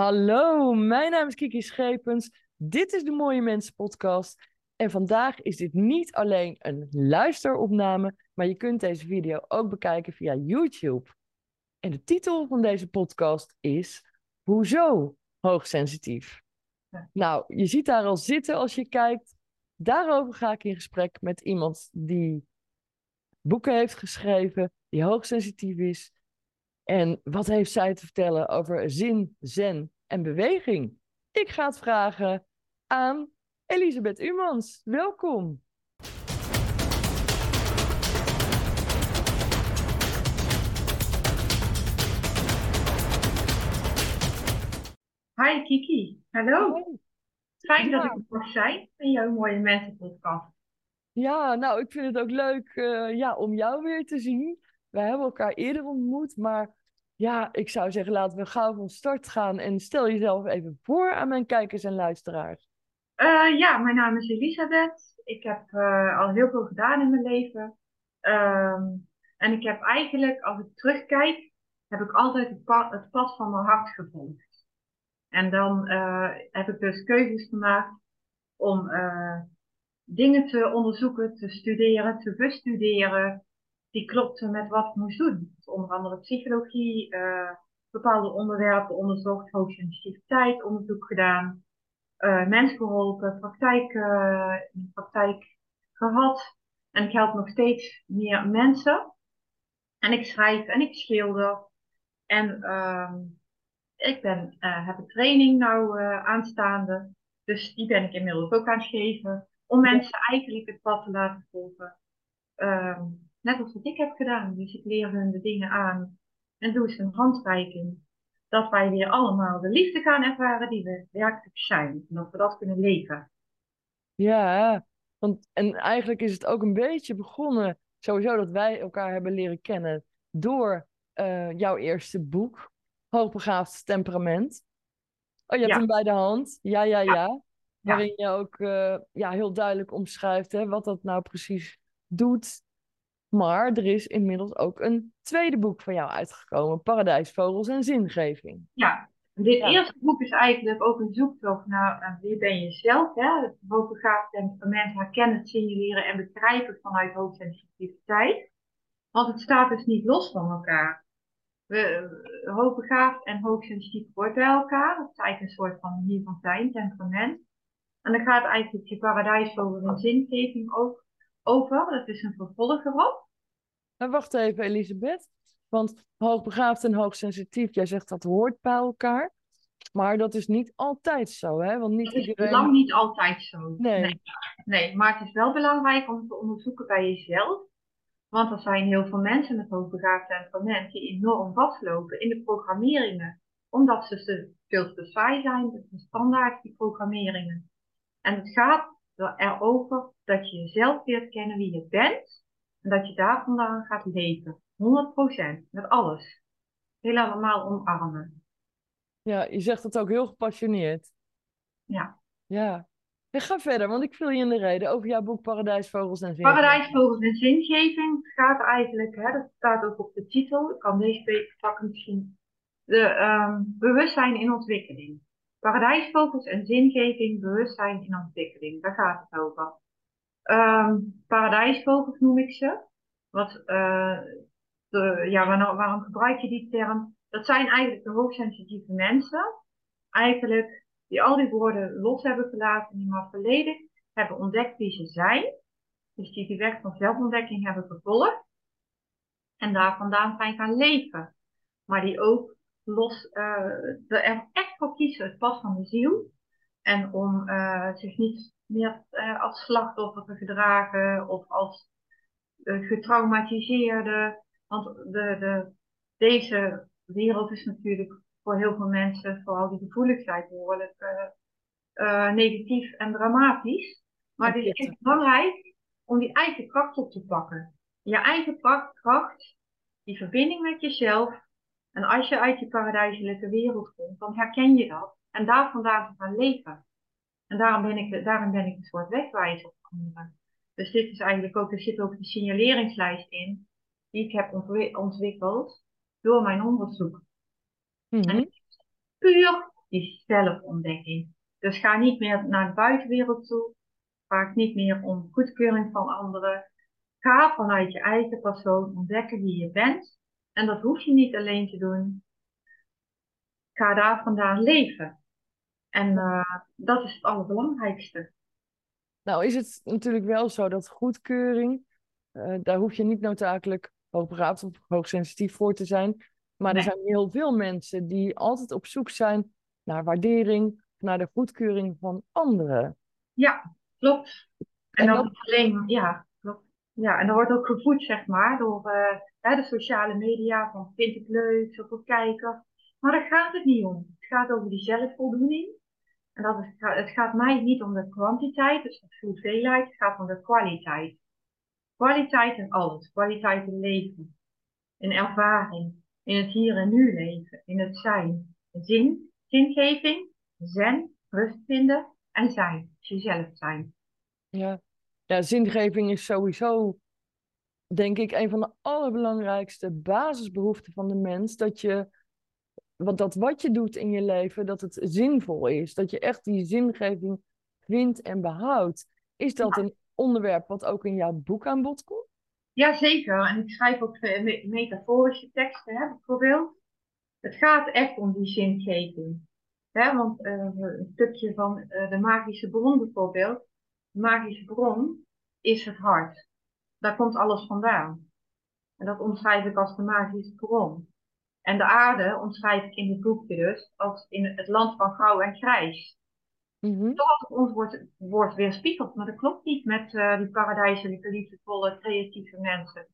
Hallo, mijn naam is Kiki Schepens. Dit is de Mooie Mensen podcast. En vandaag is dit niet alleen een luisteropname, maar je kunt deze video ook bekijken via YouTube. En de titel van deze podcast is Hoezo hoogsensitief? Nou, je ziet daar al zitten als je kijkt. Daarover ga ik in gesprek met iemand die boeken heeft geschreven, die hoogsensitief is. En wat heeft zij te vertellen over zin, zen en beweging? Ik ga het vragen aan Elisabeth Umans. Welkom. Hi Kiki, hallo. Fijn dat ik er mag zijn in jouw Mooie Mensen podcast. Ja, nou, ik vind het ook leuk eh, ja, om jou weer te zien. Wij hebben elkaar eerder ontmoet, maar ja, ik zou zeggen, laten we gauw van start gaan en stel jezelf even voor aan mijn kijkers en luisteraars. Eh, ja, mijn naam is Elisabeth. Ik heb eh, al heel veel gedaan in mijn leven. Ehm, en ik heb eigenlijk, als ik terugkijk, heb ik altijd het, pa- het pad van mijn hart gevolgd. En dan eh, heb ik dus keuzes gemaakt om dingen te onderzoeken, te studeren, te bestuderen, die klopten met wat ik moest doen. Dus onder andere psychologie, eh, bepaalde onderwerpen onderzocht, hoogsensitiviteit, onderzoek gedaan, eh mensen geholpen, praktijk, eh, praktijk gehad. En ik help nog steeds meer mensen. En ik schrijf en ik schilder. En ehm, ik ben, heb een training nou aanstaande. Dus die ben ik inmiddels ook aan het geven. Om mensen eigenlijk het pad te laten volgen. Ehm, net als wat ik heb gedaan. Dus ik leer hun de dingen aan. En doe ze een handreiking. Dat wij weer allemaal de liefde gaan ervaren die we werkelijk zijn. En dat we dat kunnen leven. Ja, want en eigenlijk is het ook een beetje begonnen, sowieso dat wij elkaar hebben leren kennen door eh, jouw eerste boek, Hoogbegaafd Temperament. Oh, je hebt Ja. hem bij de hand. Ja, ja, ja. Ja. Waarin je ook eh, ja, heel duidelijk omschrijft hè, wat dat nou precies doet. Maar er is inmiddels ook een tweede boek van jou uitgekomen, Paradijsvogels en Zingeving. Ja, en dit Ja. eerste boek is eigenlijk ook een zoektocht naar eh, wie ben je zelf, hè? Het hoogbegaafd temperament herkennen, signaleren en begrijpen vanuit hoogsensitiviteit. Want het staat dus niet los van elkaar. We, eh, hoogbegaafd en hoogsensitief hoort bij elkaar. Het is eigenlijk een soort van manier van zijn, temperament. En dan gaat eigenlijk die paradijsvogel en zingeving ook over. Dat is een vervolg erop. Maar wacht even, Elisabeth. Want hoogbegaafd en hoogsensitief, jij zegt dat hoort bij elkaar. Maar dat is niet altijd zo, hè? Want niet Dat is iedereen. lang niet altijd zo. Nee. nee. Nee, maar het is wel belangrijk om te onderzoeken bij jezelf. Want er zijn heel veel mensen met hoogbegaafd temperament die enorm vastlopen in de programmeringen. Omdat ze te, veel te saai zijn, dat is standaard die programmeringen. En het gaat er- erover dat je jezelf leert kennen wie je bent. En dat je daar vandaan gaat leven. 100%, met alles. Helemaal omarmen. Ja, je zegt dat ook heel gepassioneerd. Ja. Ja. Ja, ga verder, want ik viel je in de reden over jouw boek Paradijsvogels en Zingeving. Paradijsvogels en zingeving het gaat eigenlijk, hè, dat staat ook op de titel, ik kan deze beter pakken misschien, de ehm, bewustzijn in ontwikkeling. Paradijsvogels en zingeving, bewustzijn in ontwikkeling, daar gaat het over. Ehm, paradijsvogels noem ik ze. Wat, eh, ja, waarom, waarom gebruik je die term? Dat zijn eigenlijk de hoogsensitieve mensen, eigenlijk die al die woorden los hebben gelaten, die maar volledig hebben ontdekt wie ze zijn. Dus die die weg van zelfontdekking hebben gevolgd. En daar vandaan zijn gaan leven. Maar die ook los, eh, er echt voor kiezen, het pad van de ziel. En om eh, zich niet meer eh, als slachtoffer te gedragen of als eh, getraumatiseerde. Want de, de, deze wereld is natuurlijk voor heel veel mensen, vooral die gevoeligheid, behoorlijk eh, eh, negatief en dramatisch. Maar het is echt belangrijk om die eigen kracht op te pakken. Je eigen kracht, die verbinding met jezelf. En als je uit je paradijselijke wereld komt, dan herken je dat. En daar vandaan te gaan leven. En daarom ben ik, de- daarom ben ik een soort wegwijzer voor anderen. Dus dit is eigenlijk ook, er zit ook een signaleringslijst in, die ik heb ontwi- ontwikkeld door mijn onderzoek. Mhm. Puur die zelfontdekking. Dus ga niet meer naar de buitenwereld toe. Vraag niet meer om goedkeuring van anderen. Ga vanuit je eigen persoon ontdekken wie je bent. En dat hoef je niet alleen te doen. Ga daar vandaan leven. En uh, dat is het allerbelangrijkste. Nou is het natuurlijk wel zo dat goedkeuring, uh, daar hoef je niet noodzakelijk hoogbegaafd of hoogsensitief voor te zijn. Maar er zijn heel veel mensen die altijd op zoek zijn naar waardering, naar de goedkeuring van anderen. Ja, klopt. En, en dat, alleen, ja, klopt. Ja, en dat wordt ook gevoed, zeg maar, door uh, de sociale media, van vind ik leuk, zoveel kijken. Maar daar gaat het niet om. Het gaat over die zelfvoldoening. En dat is, het gaat mij niet om de kwantiteit, dus de hoeveelheid, het gaat om de kwaliteit. Kwaliteit in alles. Kwaliteit in leven, in ervaring, in het hier en nu leven, in het zijn. Zin, zingeving, zen, rust vinden en zijn. Jezelf zijn. Ja. ja, zingeving is sowieso, denk ik, een van de allerbelangrijkste basisbehoeften van de mens. Dat je, want dat wat je doet in je leven, dat het zinvol is. Dat je echt die zingeving vindt en behoudt. Is dat een onderwerp wat ook in jouw boek aan bod komt? Jazeker, en ik schrijf ook metaforische teksten, hè, bijvoorbeeld. Het gaat echt om die zingeving. Hè, want uh, een stukje van uh, de magische bron bijvoorbeeld. De magische bron is het hart. Daar komt alles vandaan. En dat omschrijf ik als de magische bron. En de aarde omschrijf ik in het boekje dus als in het land van grauw en grijs. Mm Zoals het ons wordt, wordt weerspiegeld, maar dat klopt niet met uh, die paradijselijke, liefdevolle, creatieve mensen.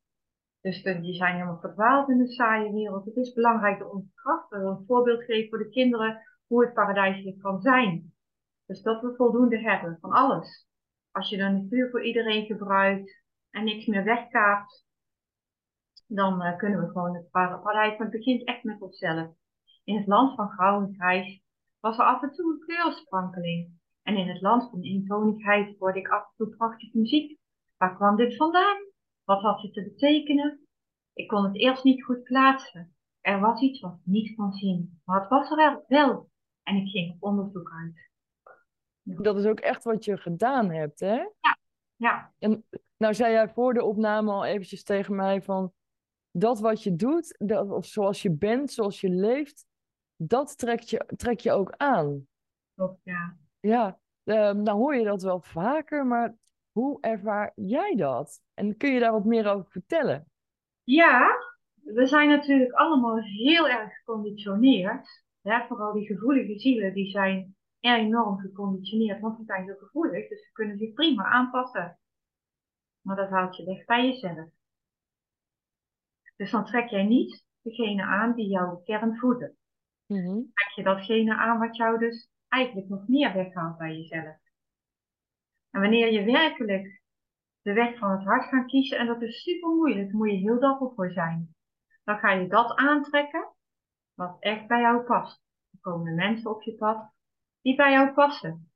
Dus de, die zijn helemaal verdwaald in de saaie wereld. Het is belangrijk om te krachten, een voorbeeld geven voor de kinderen hoe het paradijselijk kan zijn. Dus dat we voldoende hebben van alles. Als je de natuur voor iedereen gebruikt en niks meer wegkaapt, dan uh, kunnen we gewoon het paradijs, maar het begint echt met onszelf. In het land van grauw en grijs was er af en toe een kleursprankeling. En in het land van eentonigheid hoorde ik af en toe prachtige muziek. Waar kwam dit vandaan? Wat had dit te betekenen? Ik kon het eerst niet goed plaatsen. Er was iets wat ik niet kon zien. Maar het was er wel. En ik ging onderzoek uit. Dat is ook echt wat je gedaan hebt, hè? Ja. ja. En nou zei jij voor de opname al eventjes tegen mij van... Dat wat je doet, dat, of zoals je bent, zoals je leeft, dat trekt je, trek je ook aan. Klopt, ja. Ja, nou hoor je dat wel vaker, maar hoe ervaar jij dat? En kun je daar wat meer over vertellen? Ja, we zijn natuurlijk allemaal heel erg geconditioneerd. Hè? Vooral die gevoelige zielen, die zijn enorm geconditioneerd, want ze zijn zo gevoelig, dus ze kunnen zich prima aanpassen. Maar dat haalt je weg bij jezelf. Dus dan trek jij niet degene aan die jouw kern voeden. Mm Trek je datgene aan wat jou dus eigenlijk nog meer weghaalt bij jezelf. En wanneer je werkelijk de weg van het hart gaat kiezen, en dat is super moeilijk, daar moet je heel dapper voor zijn. Dan ga je dat aantrekken wat echt bij jou past. Er komen mensen op je pad die bij jou passen.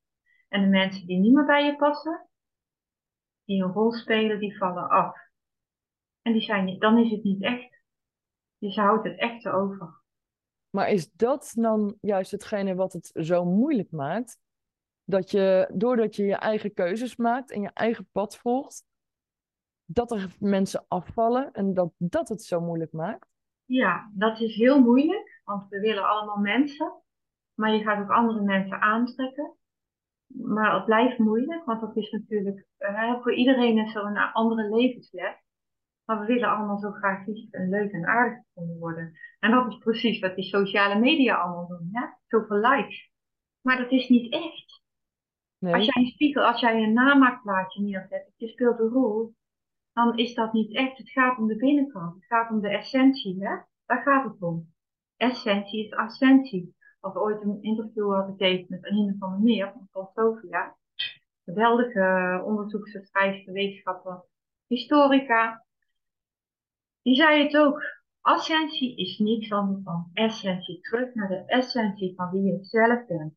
En de mensen die niet meer bij je passen, die een rol spelen, die vallen af. En die zijn, dan is het niet echt. Dus je houdt het echte over. Maar is dat dan juist hetgene wat het zo moeilijk maakt? Dat je, doordat je je eigen keuzes maakt en je eigen pad volgt, dat er mensen afvallen en dat dat het zo moeilijk maakt? Ja, dat is heel moeilijk, want we willen allemaal mensen, maar je gaat ook andere mensen aantrekken. Maar het blijft moeilijk, want dat is natuurlijk, uh, voor iedereen is er een andere levensles. Maar we willen allemaal zo graag lief en leuk en aardig gevonden worden. En dat is precies wat die sociale media allemaal doen. Hè? Zoveel likes. Maar dat is niet echt. Nee. Als jij een spiegel, als jij een namaakplaatje neerzet, je speelt een rol, dan is dat niet echt. Het gaat om de binnenkant. Het gaat om de essentie. Hè? Daar gaat het om. Essentie is ascensie. Als ooit een interview had gegeven met Anine van der Meer van Sofia. Geweldige schrijfster, wetenschapper, historica. Die zei het ook. Ascensie is niets anders dan essentie. Terug naar de essentie van wie je zelf bent.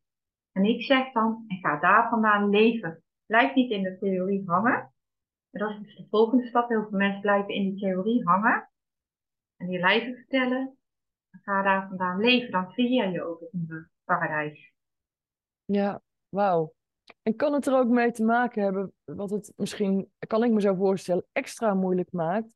En ik zeg dan, en ga daar vandaan leven. Blijf niet in de theorie hangen. En dat is dus de volgende stap. Heel veel mensen blijven in die theorie hangen. En die lijven vertellen. En ga daar vandaan leven. Dan creëer je ook het nieuwe. paradijs. Ja, wauw. En kan het er ook mee te maken hebben, wat het misschien, kan ik me zo voorstellen, extra moeilijk maakt,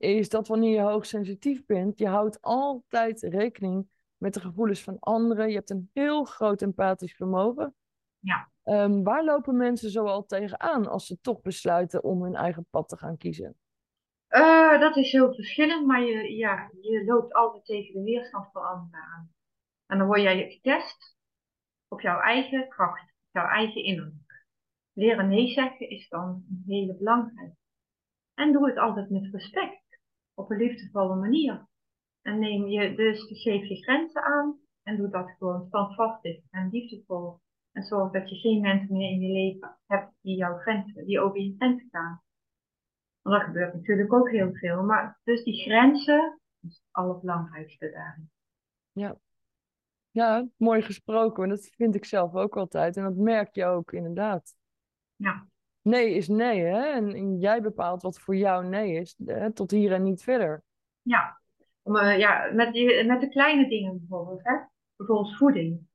is dat wanneer je hoogsensitief bent, je houdt altijd rekening met de gevoelens van anderen. Je hebt een heel groot empathisch vermogen. Ja. Ehm, waar lopen mensen zoal tegenaan als ze toch besluiten om hun eigen pad te gaan kiezen? Uh, dat is heel verschillend, maar je, ja, je loopt altijd tegen de weerstand van anderen aan. En dan word jij getest op jouw eigen kracht, op jouw eigen innerlijk. Leren nee zeggen is dan een hele belangrijke. En doe het altijd met respect, op een liefdevolle manier. En neem je dus, geef je grenzen aan en doe dat gewoon standvastig en liefdevol. En zorg dat je geen mensen meer in je leven hebt die jouw grenzen, die over je grenzen gaan. Want dat gebeurt natuurlijk ook heel veel. Maar dus die grenzen is het allerbelangrijkste daarin. Ja. Ja, mooi gesproken. En dat vind ik zelf ook altijd. En dat merk je ook inderdaad. Ja. Nee is nee, hè? En jij bepaalt wat voor jou nee is. Hè? Tot hier en niet verder. Ja, maar, ja met, met de kleine dingen bijvoorbeeld. Hè? Bijvoorbeeld voeding.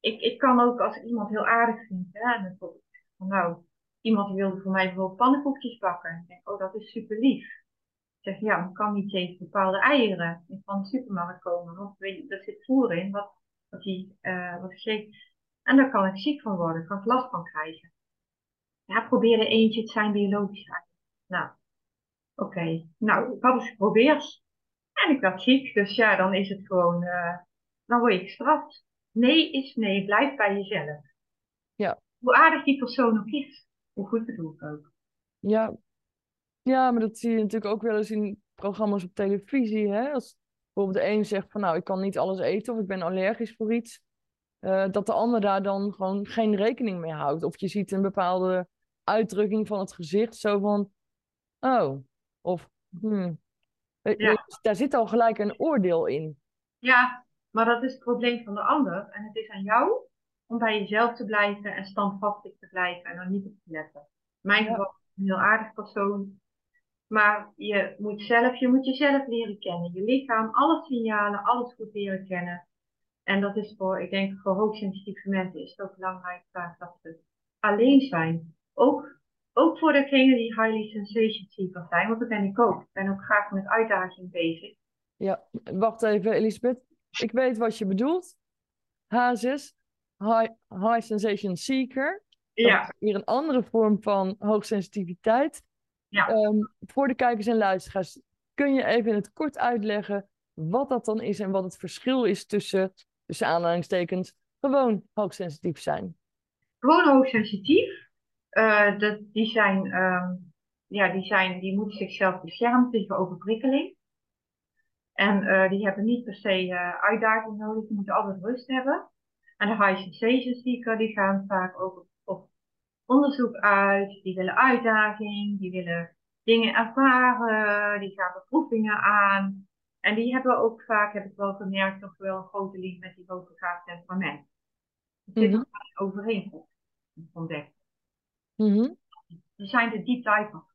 Ik, ik kan ook als ik iemand heel aardig vind. Hè? Bijvoorbeeld, nou, iemand wilde voor mij bijvoorbeeld pannenkoekjes bakken. Ik denk, oh, dat is super lief. Ik zeg, ja, maar kan niet tegen bepaalde eieren van de supermarkt komen. Want weet je, er zit voer in wat, wat, die, uh, wat geeft. En daar kan ik ziek van worden, kan ik last van krijgen. Ja, probeer er eentje, het zijn biologisch Nou, oké. Nou, ik had het geprobeerd. En ik werd ziek, dus ja, dan is het gewoon, uh, dan word je gestraft. Nee is nee, blijf bij jezelf. Ja. Hoe aardig die persoon ook is hoe goed bedoeld ook. Ja. ja, maar dat zie je natuurlijk ook wel eens in programma's op televisie. Hè? Als bijvoorbeeld de een zegt van nou, ik kan niet alles eten of ik ben allergisch voor iets. Uh, dat de ander daar dan gewoon geen rekening mee houdt. Of je ziet een bepaalde uitdrukking van het gezicht, zo van, oh, of, hmm. Ja. Daar zit al gelijk een oordeel in. Ja, maar dat is het probleem van de ander. En het is aan jou om bij jezelf te blijven en standvastig te blijven en er niet op te letten. In mijn geval een heel aardig persoon. Maar je moet zelf, je moet jezelf leren kennen. Je lichaam, alle signalen, alles goed leren kennen. En dat is voor, ik denk voor hoogsensitieve mensen is het ook belangrijk dat ze alleen zijn. Ook, ook voor degenen die highly sensation seekers zijn, want dat ben ik ook. Ik ben ook graag met uitdaging bezig. Ja, wacht even Elisabeth. Ik weet wat je bedoelt. Hazes, high, high sensation seeker. Ja. Hier een andere vorm van hoogsensitiviteit. Ja. Um, voor de kijkers en luisteraars, kun je even in het kort uitleggen wat dat dan is en wat het verschil is tussen, tussen aanhalingstekens, gewoon hoogsensitief zijn? Gewoon hoogsensitief, uh, dat, die, zijn, um, ja, die, zijn, die moeten zichzelf beschermen tegen overprikkeling. En uh, die hebben niet per se uh, uitdaging nodig, die moeten altijd rust hebben. En de high sensation seeker, die gaan vaak ook op, onderzoek uit, die willen uitdaging, die willen dingen ervaren, die gaan beproevingen aan. En die hebben ook vaak, heb ik wel gemerkt, nog wel een grote link met die hoogbegaafd temperament. Zit mm -hmm. er overheen ontdekt. Mm -hmm. Die zijn de deep divers.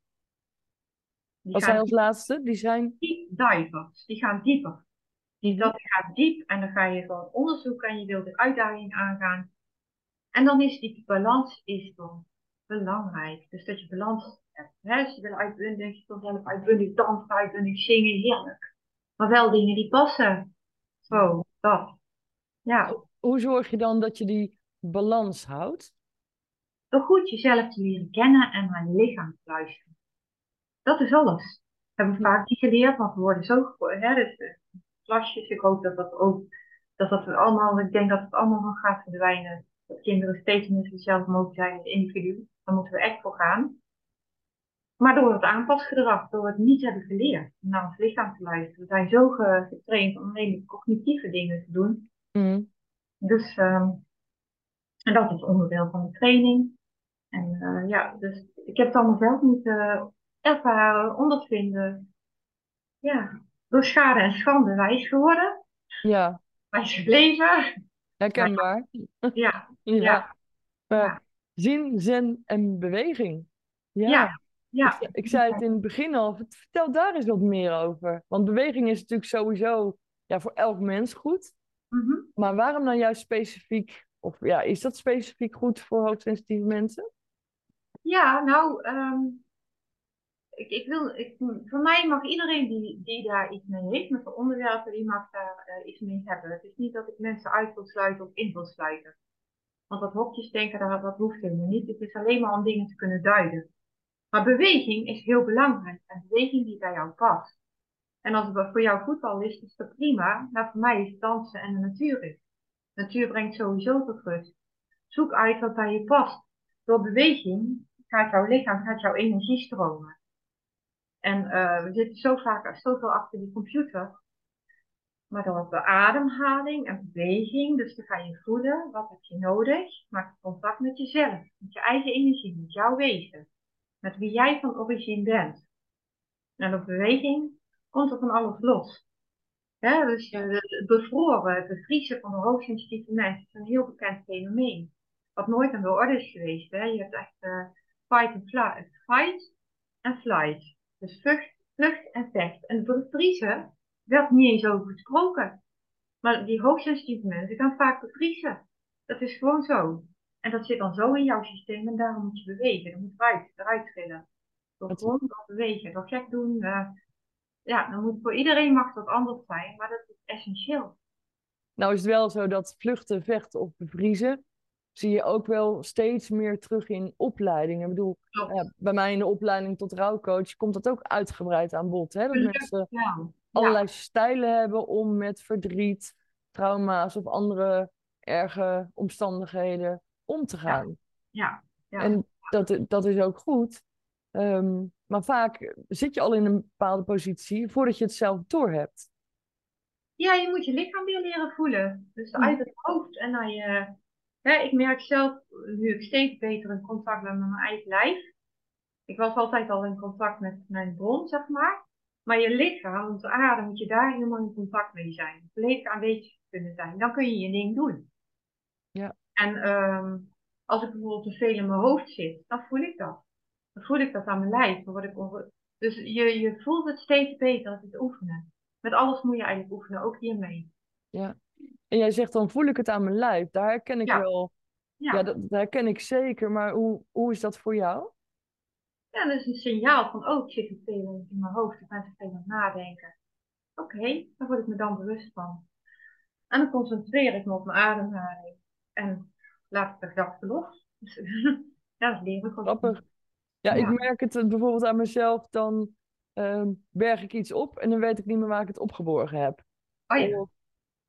Die Wat zijn als laatste? Die zijn? Deep divers. Die gaan dieper. Die, dat gaat diep en dan ga je gewoon onderzoeken en je wilt de uitdaging aangaan. En dan is die balans is dan belangrijk. Dus dat je balans hebt. Hè? Als je wil uitbundig, je wilt zelf uitbundig dansen, uitbundig zingen, heerlijk. Maar wel dingen die passen. Zo, dat. Ja. Hoe zorg je dan dat je die balans houdt? Door goed jezelf te leren kennen en naar je lichaam te luisteren. Dat is alles. Hebben we vaak niet geleerd, want we worden zo hè, dus, klasjes. Ik hoop dat dat ook, dat dat allemaal, ik denk dat het allemaal nog gaat verdwijnen. Dat kinderen steeds meer zichzelf mogen zijn als individu. Daar moeten we echt voor gaan. Maar door het aanpasgedrag, door het niet hebben geleerd naar ons lichaam te luisteren. We zijn zo getraind om alleen cognitieve dingen te doen. Mm. Dus, um, en dat is onderdeel van de training. En uh, ja, dus ik heb het allemaal zelf moeten ervaren, ondervinden. Ja, door schade en schande wijs geworden. Ja. Wijs gebleven. Herkenbaar. Ja. ja. ja. ja. Zin, zin en beweging. Ja. ja. ja. Ik, ik, zei het in het begin al. Vertel daar eens wat meer over. Want beweging is natuurlijk sowieso ja, voor elk mens goed. Mhm. Maar waarom dan juist specifiek, of ja, is dat specifiek goed voor hoogsensitieve mensen? Ja, nou, ehm, ik, ik wil, ik, voor mij mag iedereen die, die daar iets mee heeft, met de onderwerpen, die mag daar eh, iets mee hebben. Het is niet dat ik mensen uit wil sluiten of in wil sluiten. Want dat hokjes denken, dat, dat hoeft helemaal niet. Het is alleen maar om dingen te kunnen duiden. Maar beweging is heel belangrijk. En beweging die bij jou past. En als het voor jou voetbal is, is dat prima. Maar voor mij is dansen en de natuur is. Natuur brengt sowieso tot rust. Zoek uit wat bij je past. Door beweging gaat jouw lichaam, gaat jouw energie stromen. En uh, we zitten zo vaak zoveel achter die computer. Maar door de ademhaling en beweging, dus dan ga je voelen, wat heb je nodig? Maak contact met jezelf, met je eigen energie, met jouw wezen. Met wie jij van origine bent. En door beweging komt er van alles los. Ja, dus het bevroren, het bevriezen van de hoogsensitieve mensen is een heel bekend fenomeen. Wat nooit aan de orde is geweest. Hè? Je hebt echt uh, fight and flight, fight en flight. Dus vlucht, vlucht en vecht. En bevriezen werd niet eens over gesproken. Maar die hoogsensitieve mensen gaan vaak bevriezen. Dat is gewoon zo. En dat zit dan zo in jouw systeem en daarom moet je bewegen. Dan moet eruit, eruit trillen. Door gewoon door bewegen, door gek doen. Uh, ja, dan moet voor iedereen mag dat anders zijn, maar dat is essentieel. Nou is het wel zo dat vluchten, vechten of bevriezen zie je ook wel steeds meer terug in opleidingen. Ik bedoel, ja, bij mij in de opleiding tot rouwcoach komt dat ook uitgebreid aan bod. Hè? Dat mensen allerlei stijlen hebben om met verdriet, trauma's of andere erge omstandigheden om te gaan. Ja. ja. En dat, dat is ook goed. Um, maar vaak zit je al in een bepaalde positie voordat je het zelf doorhebt. Ja, je moet je lichaam weer leren voelen. Dus uit het hoofd en naar je ja, ik merk zelf nu ik steeds beter in contact ben met mijn eigen lijf. Ik was altijd al in contact met mijn bron, zeg maar. Maar je lichaam, de aarde, moet je daar helemaal in contact mee zijn. Volledig aanwezig kunnen zijn. Dan kun je je ding doen. Ja. En um, als ik bijvoorbeeld te veel in mijn hoofd zit, dan voel ik dat. Dan voel ik dat aan mijn lijf. Dan word ik dus je, je voelt het steeds beter als het oefenen. Met alles moet je eigenlijk oefenen, ook hiermee. Ja, en jij zegt dan voel ik het aan mijn lijf. Daar herken ik wel. Ja, ja dat, dat, herken ik zeker. Maar hoe, hoe is dat voor jou? Ja, dat is een signaal van, oh, ik zit veel in mijn hoofd. Ik ben te veel aan het nadenken. Oké, okay, daar word ik me dan bewust van. En dan concentreer ik me op mijn ademhaling. En laat ik de gedachten los. Dus, ja, dat leer ik ook. Grappig. Ja, ja, ik merk het bijvoorbeeld aan mezelf. Dan uh, berg ik iets op en dan weet ik niet meer waar ik het opgeborgen heb. Oh ja. Of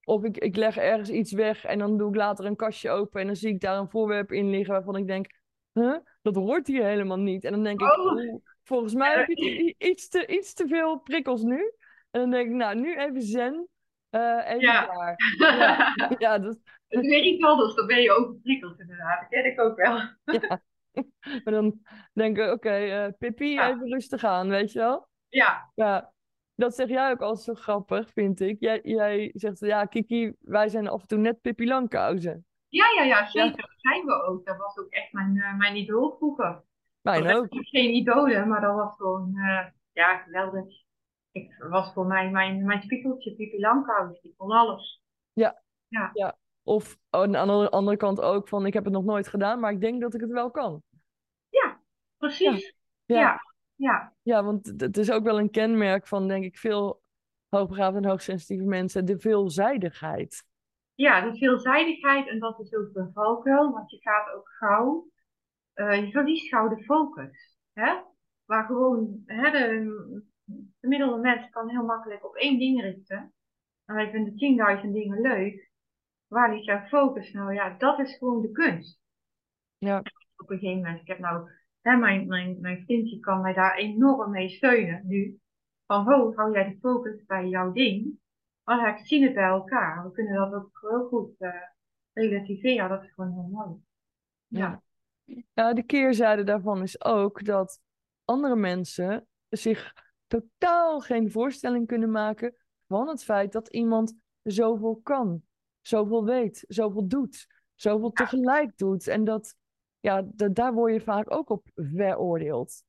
ik, ik leg ergens iets weg en dan doe ik later een kastje open en dan zie ik daar een voorwerp in liggen waarvan ik denk, huh? dat hoort hier helemaal niet. En dan denk ik, oh. volgens mij heb je iets te, iets te veel prikkels nu. En dan denk ik, nou, nu even zen. Uh, even ja. klaar. Ja, ja dat... Het iets anders, dan ben je overprikkeld inderdaad. Dat ken ik ook wel. Ja. Maar dan denk ik, oké, okay, uh, Pippi, ja. even rustig aan, weet je wel? Ja. Ja, dat zeg jij ook altijd zo grappig, vind ik. Jij, jij zegt, ja, Kiki, wij zijn af en toe net Pippi Langkousen. Ja, ja, ja, zeker. Dat zijn we ook. Dat was ook echt mijn, uh, mijn idool vroeger. Mijn ook. Geen idolen, maar dat was gewoon, uh, ja, geweldig. Ik was voor mij mijn, mijn spiegeltje, Pippi Langkous. Die kon alles. Ja. Ja. ja. Of aan de andere, andere kant ook van, ik heb het nog nooit gedaan, maar ik denk dat ik het wel kan. Ja, precies. ja. ja. Ja. Ja, want het is ook wel een kenmerk van, denk ik, veel hoogbegaafde en hoogsensitieve mensen, de veelzijdigheid. Ja, de veelzijdigheid en dat is ook een valkuil, want je gaat ook gauw, uh, je verliest gauw de focus. Hè? Waar gewoon, hè, de gemiddelde mens kan heel makkelijk op één ding richten. En wij vinden 10.000 dingen leuk. Waar ligt jouw focus? Nou ja, dat is gewoon de kunst. Ja. Op een gegeven moment, ik heb nou Hè, mijn, mijn, mijn vriendje kan mij daar enorm mee steunen nu. Van, ho, hou jij de focus bij jouw ding. Maar ik zie het bij elkaar. We kunnen dat ook heel goed uh, relativeren. Dat is gewoon heel mooi. Ja. ja, de keerzijde daarvan is ook dat andere mensen zich totaal geen voorstelling kunnen maken van het feit dat iemand zoveel kan, zoveel weet, zoveel doet, zoveel tegelijk doet. En dat ja, daar word je vaak ook op veroordeeld.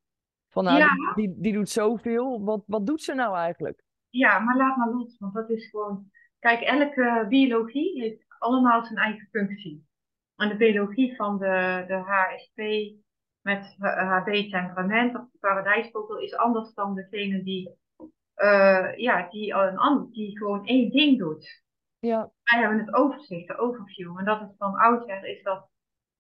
Van nou, Ja. die, die doet zoveel, wat, wat doet ze nou eigenlijk? Ja, maar laat maar los, want dat is gewoon. Kijk, elke biologie heeft allemaal zijn eigen functie. En de biologie van de, de HSP met haar temperament of de paradijsvogel is anders dan degene die, uh, ja, die, een die gewoon één ding doet. Ja. Wij hebben het overzicht, de overview. En dat is van oudsher is dat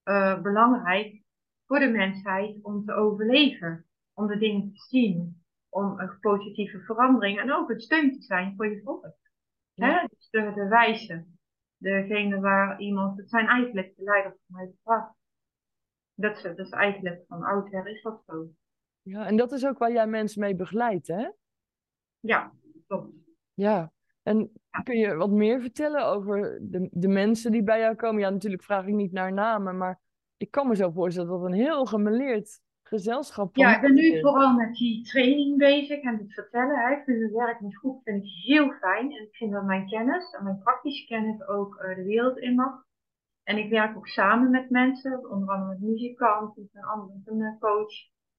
uh, belangrijk voor de mensheid om te overleven. Om de dingen te zien. Om een positieve verandering en ook een steun te zijn voor je volk. Ja. Dus de, de wijze. Degene waar iemand, het zijn eigenlijk de leiders van het vak. Dat is, dat is eigenlijk van oudsher is dat zo. Ja, en dat is ook waar jij mensen mee begeleidt, hè? Ja, klopt. Ja, en kun je wat meer vertellen over de, de mensen die bij jou komen? Ja, natuurlijk vraag ik niet naar namen, maar ik kan me zo voorstellen dat het een heel gemeleerd gezelschap Ja, ik ben nu vooral met die training bezig en het vertellen. Hè. Ik vind het werk met groep vind ik heel fijn. En ik vind dat mijn kennis en mijn praktische kennis ook uh, de wereld in mag. En ik werk ook samen met mensen, onder andere met muzikanten, een andere een coach.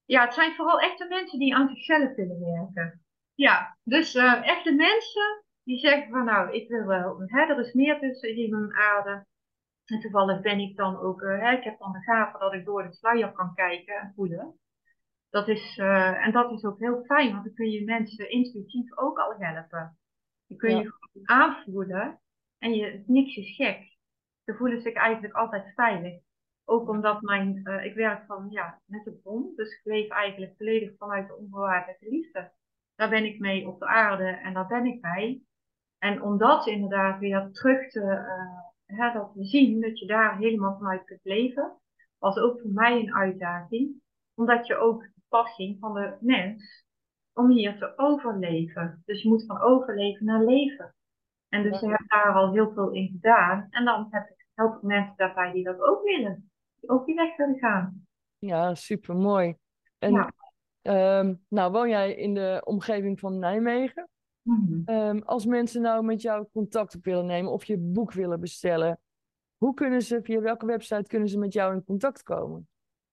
Ja, het zijn vooral echte mensen die aan zichzelf willen werken. Ja, dus uh, echte mensen die zeggen van nou, ik wil wel, hè, er is meer tussen hier en aarde. En toevallig ben ik dan ook, uh, hè, ik heb dan de gave dat ik door de sluier kan kijken en voelen. Dat is, uh, en dat is ook heel fijn, want dan kun je mensen intuïtief ook al helpen. Dan kun je ja. gewoon aanvoelen en je, niks is gek. Ze voelen zich eigenlijk altijd veilig. Ook omdat mijn, uh, ik werk van, ja, met de bron, dus ik leef eigenlijk volledig vanuit de onvoorwaardelijke liefde. Daar ben ik mee op de aarde en daar ben ik bij. En om dat inderdaad weer terug te, uh, hè, dat zien, dat je daar helemaal vanuit kunt leven, was ook voor mij een uitdaging. Omdat je ook het pad ging van de mens om hier te overleven. Dus je moet van overleven naar leven. En dus ja. ik heb daar al heel veel in gedaan. En dan heb ik, help ik mensen daarbij die dat ook willen. Die ook die weg willen gaan. Ja, super mooi. En ja. um, nou woon jij in de omgeving van Nijmegen? Mm-hmm. Um, als mensen nou met jou contact op willen nemen of je boek willen bestellen, hoe kunnen ze, via welke website kunnen ze met jou in contact komen?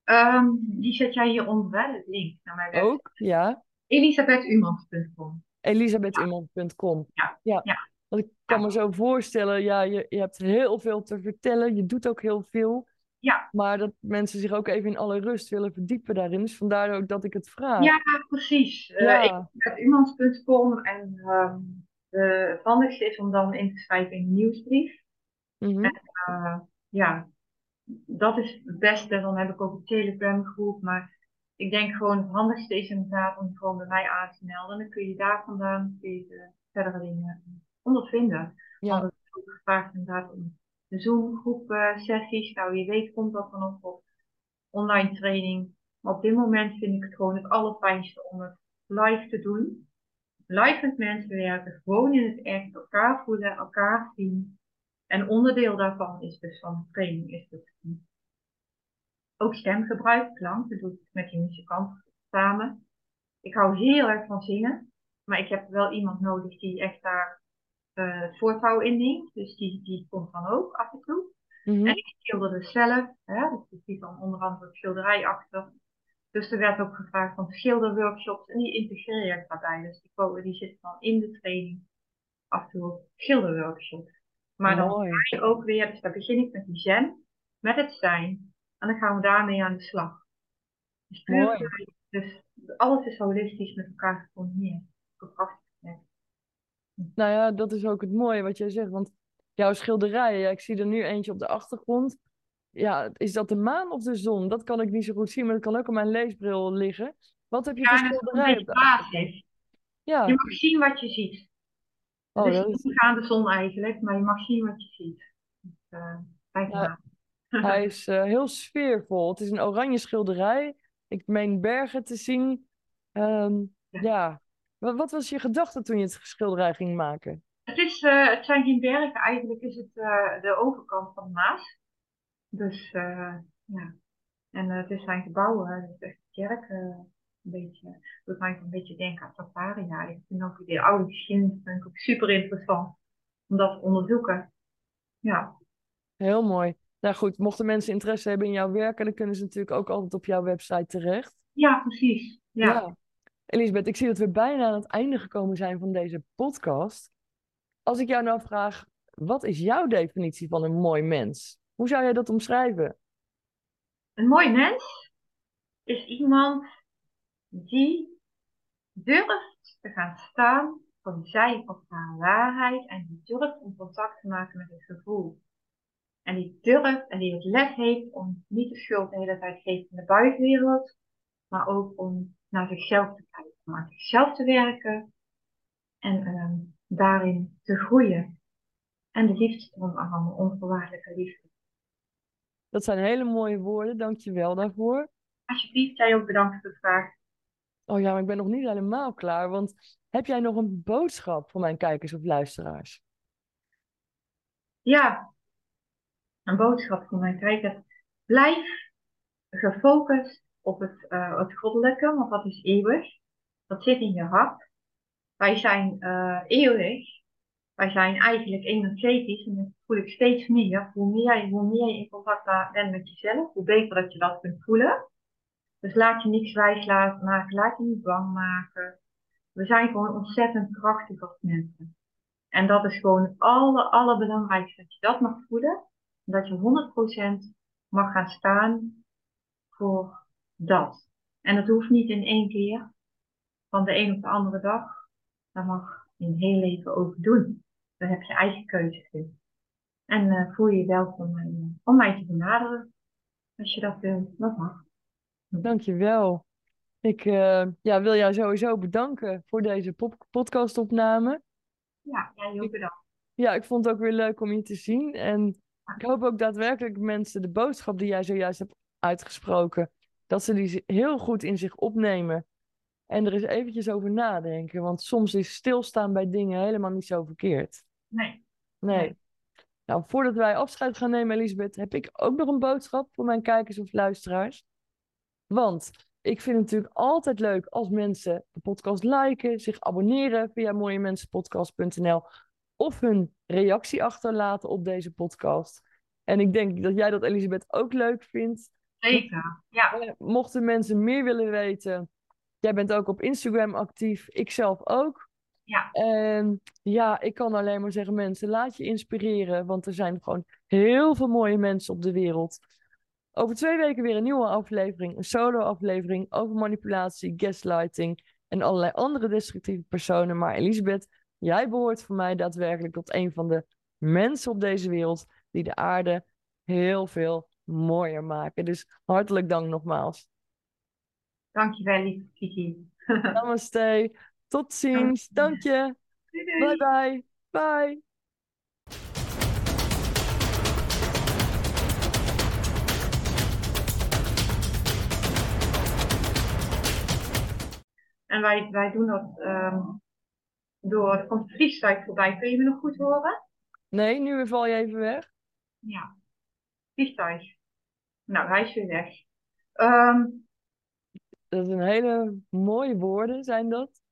Um, die zet jij hier onder, de link naar mijn website. Ook, ja. Elisabethumans.com. Elisabethumans.com. Ja. ja. ja. Want ik kan me zo voorstellen, ja, je, je hebt heel veel te vertellen, je doet ook heel veel. Ja. Maar dat mensen zich ook even in alle rust willen verdiepen daarin. Dus vandaar ook dat ik het vraag. Ja, precies. Ja. Uh, ik heb iemands.com en um, de handigste is om dan in te schrijven in de nieuwsbrief. Mm -hmm. En uh, ja, dat is het beste. Dan heb ik ook een Telegram groep. Maar ik denk gewoon het handigste is inderdaad om gewoon bij mij aan te melden. Dan kun je daar vandaan kun je de verdere dingen ondervinden. Ja. Want het is ook gevraagd inderdaad om de Zoom-groep uh, sessies. Nou, wie weet komt dat dan nog op online training. Maar op dit moment vind ik het gewoon het allerfijnste om het live te doen. Live met mensen werken, gewoon in het echt, elkaar voelen, elkaar zien. En onderdeel daarvan is dus van de training is dus ook stemgebruik, klank. Dat doe ik met die muzikant samen. Ik hou heel erg van zingen. Maar ik heb wel iemand nodig die echt daar uh, het voortouw inneemt. Dus die, die komt dan ook af en toe. Mm -hmm. En ik schilder dus zelf. Hè, dus die dan onder andere schilderij achter. Dus er werd ook gevraagd van schilderworkshops. En die integreer ik daarbij. Dus die, die zitten dan in de training. Af en toe schilderworkshops. Maar dan ga je ook weer, dus daar begin ik met die zen. Met het zijn. En dan gaan we daarmee aan de slag. Dus, puur, dus alles is holistisch met elkaar gecombineerd. Prachtig. Nou ja, dat is ook het mooie wat jij zegt. Want jouw schilderijen, ja, ik zie er nu eentje op de achtergrond. Ja, is dat de maan of de zon? Dat kan ik niet zo goed zien, maar dat kan ook op mijn leesbril liggen. Wat heb je ja, voor schilderijen? basis. Ja. Je mag zien wat je ziet. Oh, het is dat niet is... de zon eigenlijk, maar je mag zien wat je ziet. Dus, uh, ja. Hij is uh, heel sfeervol. Het is een oranje schilderij. Ik meen bergen te zien. Um, ja. ja. Wat, wat, was je gedachte toen je het schilderij ging maken? Het, is, uh, het zijn geen bergen, eigenlijk is het uh, de overkant van de Maas. Dus ja, en het is zijn gebouwen, het is echt een kerk. een beetje, dat maakt een beetje denken aan Safaria. Ik vind ook die oude geschiedenis vind ik ook super interessant om dat te onderzoeken. Ja. Heel mooi. Nou goed, mochten mensen interesse hebben in jouw werk, dan kunnen ze natuurlijk ook altijd op jouw website terecht. Ja, precies. Ja. ja. Elisabeth, ik zie dat we bijna aan het einde gekomen zijn van deze podcast. Als ik jou nou vraag, wat is jouw definitie van een mooi mens? Hoe zou jij dat omschrijven? Een mooi mens is iemand die durft te gaan staan voor zijn of haar waarheid en die durft om contact te maken met het gevoel. En die durft en die het lef heeft om niet de schuld de hele tijd te geven in de buitenwereld, maar ook om naar zichzelf te kijken, om aan zichzelf te werken en ehm, daarin te groeien. En de liefde te omarmen, onvoorwaardelijke liefde. Dat zijn hele mooie woorden, dank je wel daarvoor. Alsjeblieft, jij ook bedankt voor de vraag. Oh ja, maar ik ben nog niet helemaal klaar, want heb jij nog een boodschap voor mijn kijkers of luisteraars? Ja, een boodschap voor mijn kijkers. Blijf gefocust op het, uh, het goddelijke, want dat is eeuwig. Dat zit in je hart. Wij zijn uh, eeuwig. Wij zijn eigenlijk energetisch en dat voel ik steeds meer. Hoe meer, hoe meer je in contact bent met jezelf, hoe beter dat je dat kunt voelen. Dus laat je niks wijs maken, laat je niet bang maken. We zijn gewoon ontzettend krachtig als mensen. En dat is gewoon het aller, allerbelangrijkste. Dat je dat mag voelen. Dat je 100% mag gaan staan voor dat. En dat hoeft niet in één keer. Van de een op de andere dag. Dat mag je een heel leven over doen. Daar heb je eigen keuze in. En uh, voel je welkom uh, om mij te benaderen. Als je dat wil, dat mag. Dankjewel. Ik uh, ja, wil jou sowieso bedanken voor deze podcastopname. Ja, jij ook bedankt. Ja, ik vond het ook weer leuk om je te zien. En ik hoop ook daadwerkelijk mensen de boodschap die jij zojuist hebt uitgesproken, dat ze die heel goed in zich opnemen. En er eens eventjes over nadenken. Want soms is stilstaan bij dingen helemaal niet zo verkeerd. Nee. Nee. Nou, voordat wij afscheid gaan nemen, Elisabeth, heb ik ook nog een boodschap voor mijn kijkers of luisteraars. Want ik vind het natuurlijk altijd leuk als mensen de podcast liken, zich abonneren via mooiemensenpodcast.nl of hun reactie achterlaten op deze podcast. En ik denk dat jij dat, Elisabeth, ook leuk vindt. Zeker, ja. Mochten mensen meer willen weten, jij bent ook op Instagram actief, ik zelf ook. Ja. En ja, ik kan alleen maar zeggen, mensen, laat je inspireren, want er zijn gewoon heel veel mooie mensen op de wereld. Over twee weken weer een nieuwe aflevering, een solo-aflevering over manipulatie, gaslighting en allerlei andere destructieve personen. Maar Elisabeth, jij behoort voor mij daadwerkelijk tot een van de mensen op deze wereld die de aarde heel veel mooier maken. Dus hartelijk dank nogmaals. Dankjewel, lieve Kiki. Namaste. Tot ziens. Dank je. Bye bye. Bye. En wij, wij doen dat um, door, er komt vliegtuig voorbij. Kun je me nog goed horen? Nee, nu val je even weg. Ja, vliegtuig. Nou, hij is weer weg. Um, dat zijn hele mooie woorden, zijn dat?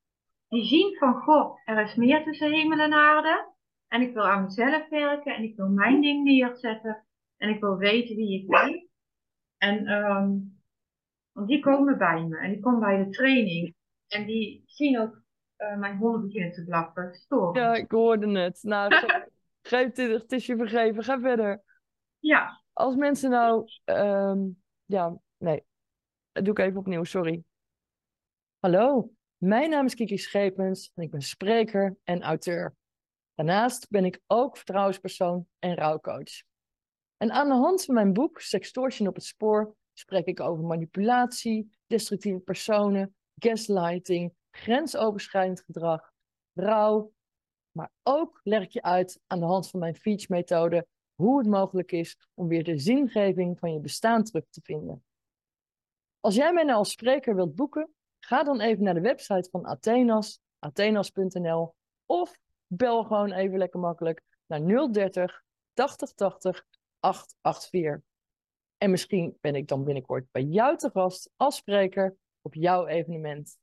Die zien van God, er is meer tussen hemel en aarde. En ik wil aan mezelf werken en ik wil mijn ding neerzetten. En ik wil weten wie ik ben. En um, die komen bij me en die komen bij de training. En die zien ook uh, mijn honden beginnen te blaffen. Storen. Ja, ik hoorde het. Nou, geef dit, het is je vergeven. Ga verder. Ja. Als mensen nou, um, ja, nee, dat doe ik even opnieuw, sorry. Hallo, mijn naam is Kiki Schepens en ik ben spreker en auteur. Daarnaast ben ik ook vertrouwenspersoon en rouwcoach. En aan de hand van mijn boek Sextortion op het spoor spreek ik over manipulatie, destructieve personen, gaslighting, grensoverschrijdend gedrag, rouw. Maar ook leg ik je uit aan de hand van mijn Feach-methode hoe het mogelijk is om weer de zingeving van je bestaan terug te vinden. Als jij mij nou als spreker wilt boeken, ga dan even naar de website van Athenas, athenas.nl of bel gewoon even lekker makkelijk naar 030 8080 884. En misschien ben ik dan binnenkort bij jou te gast als spreker op jouw evenement.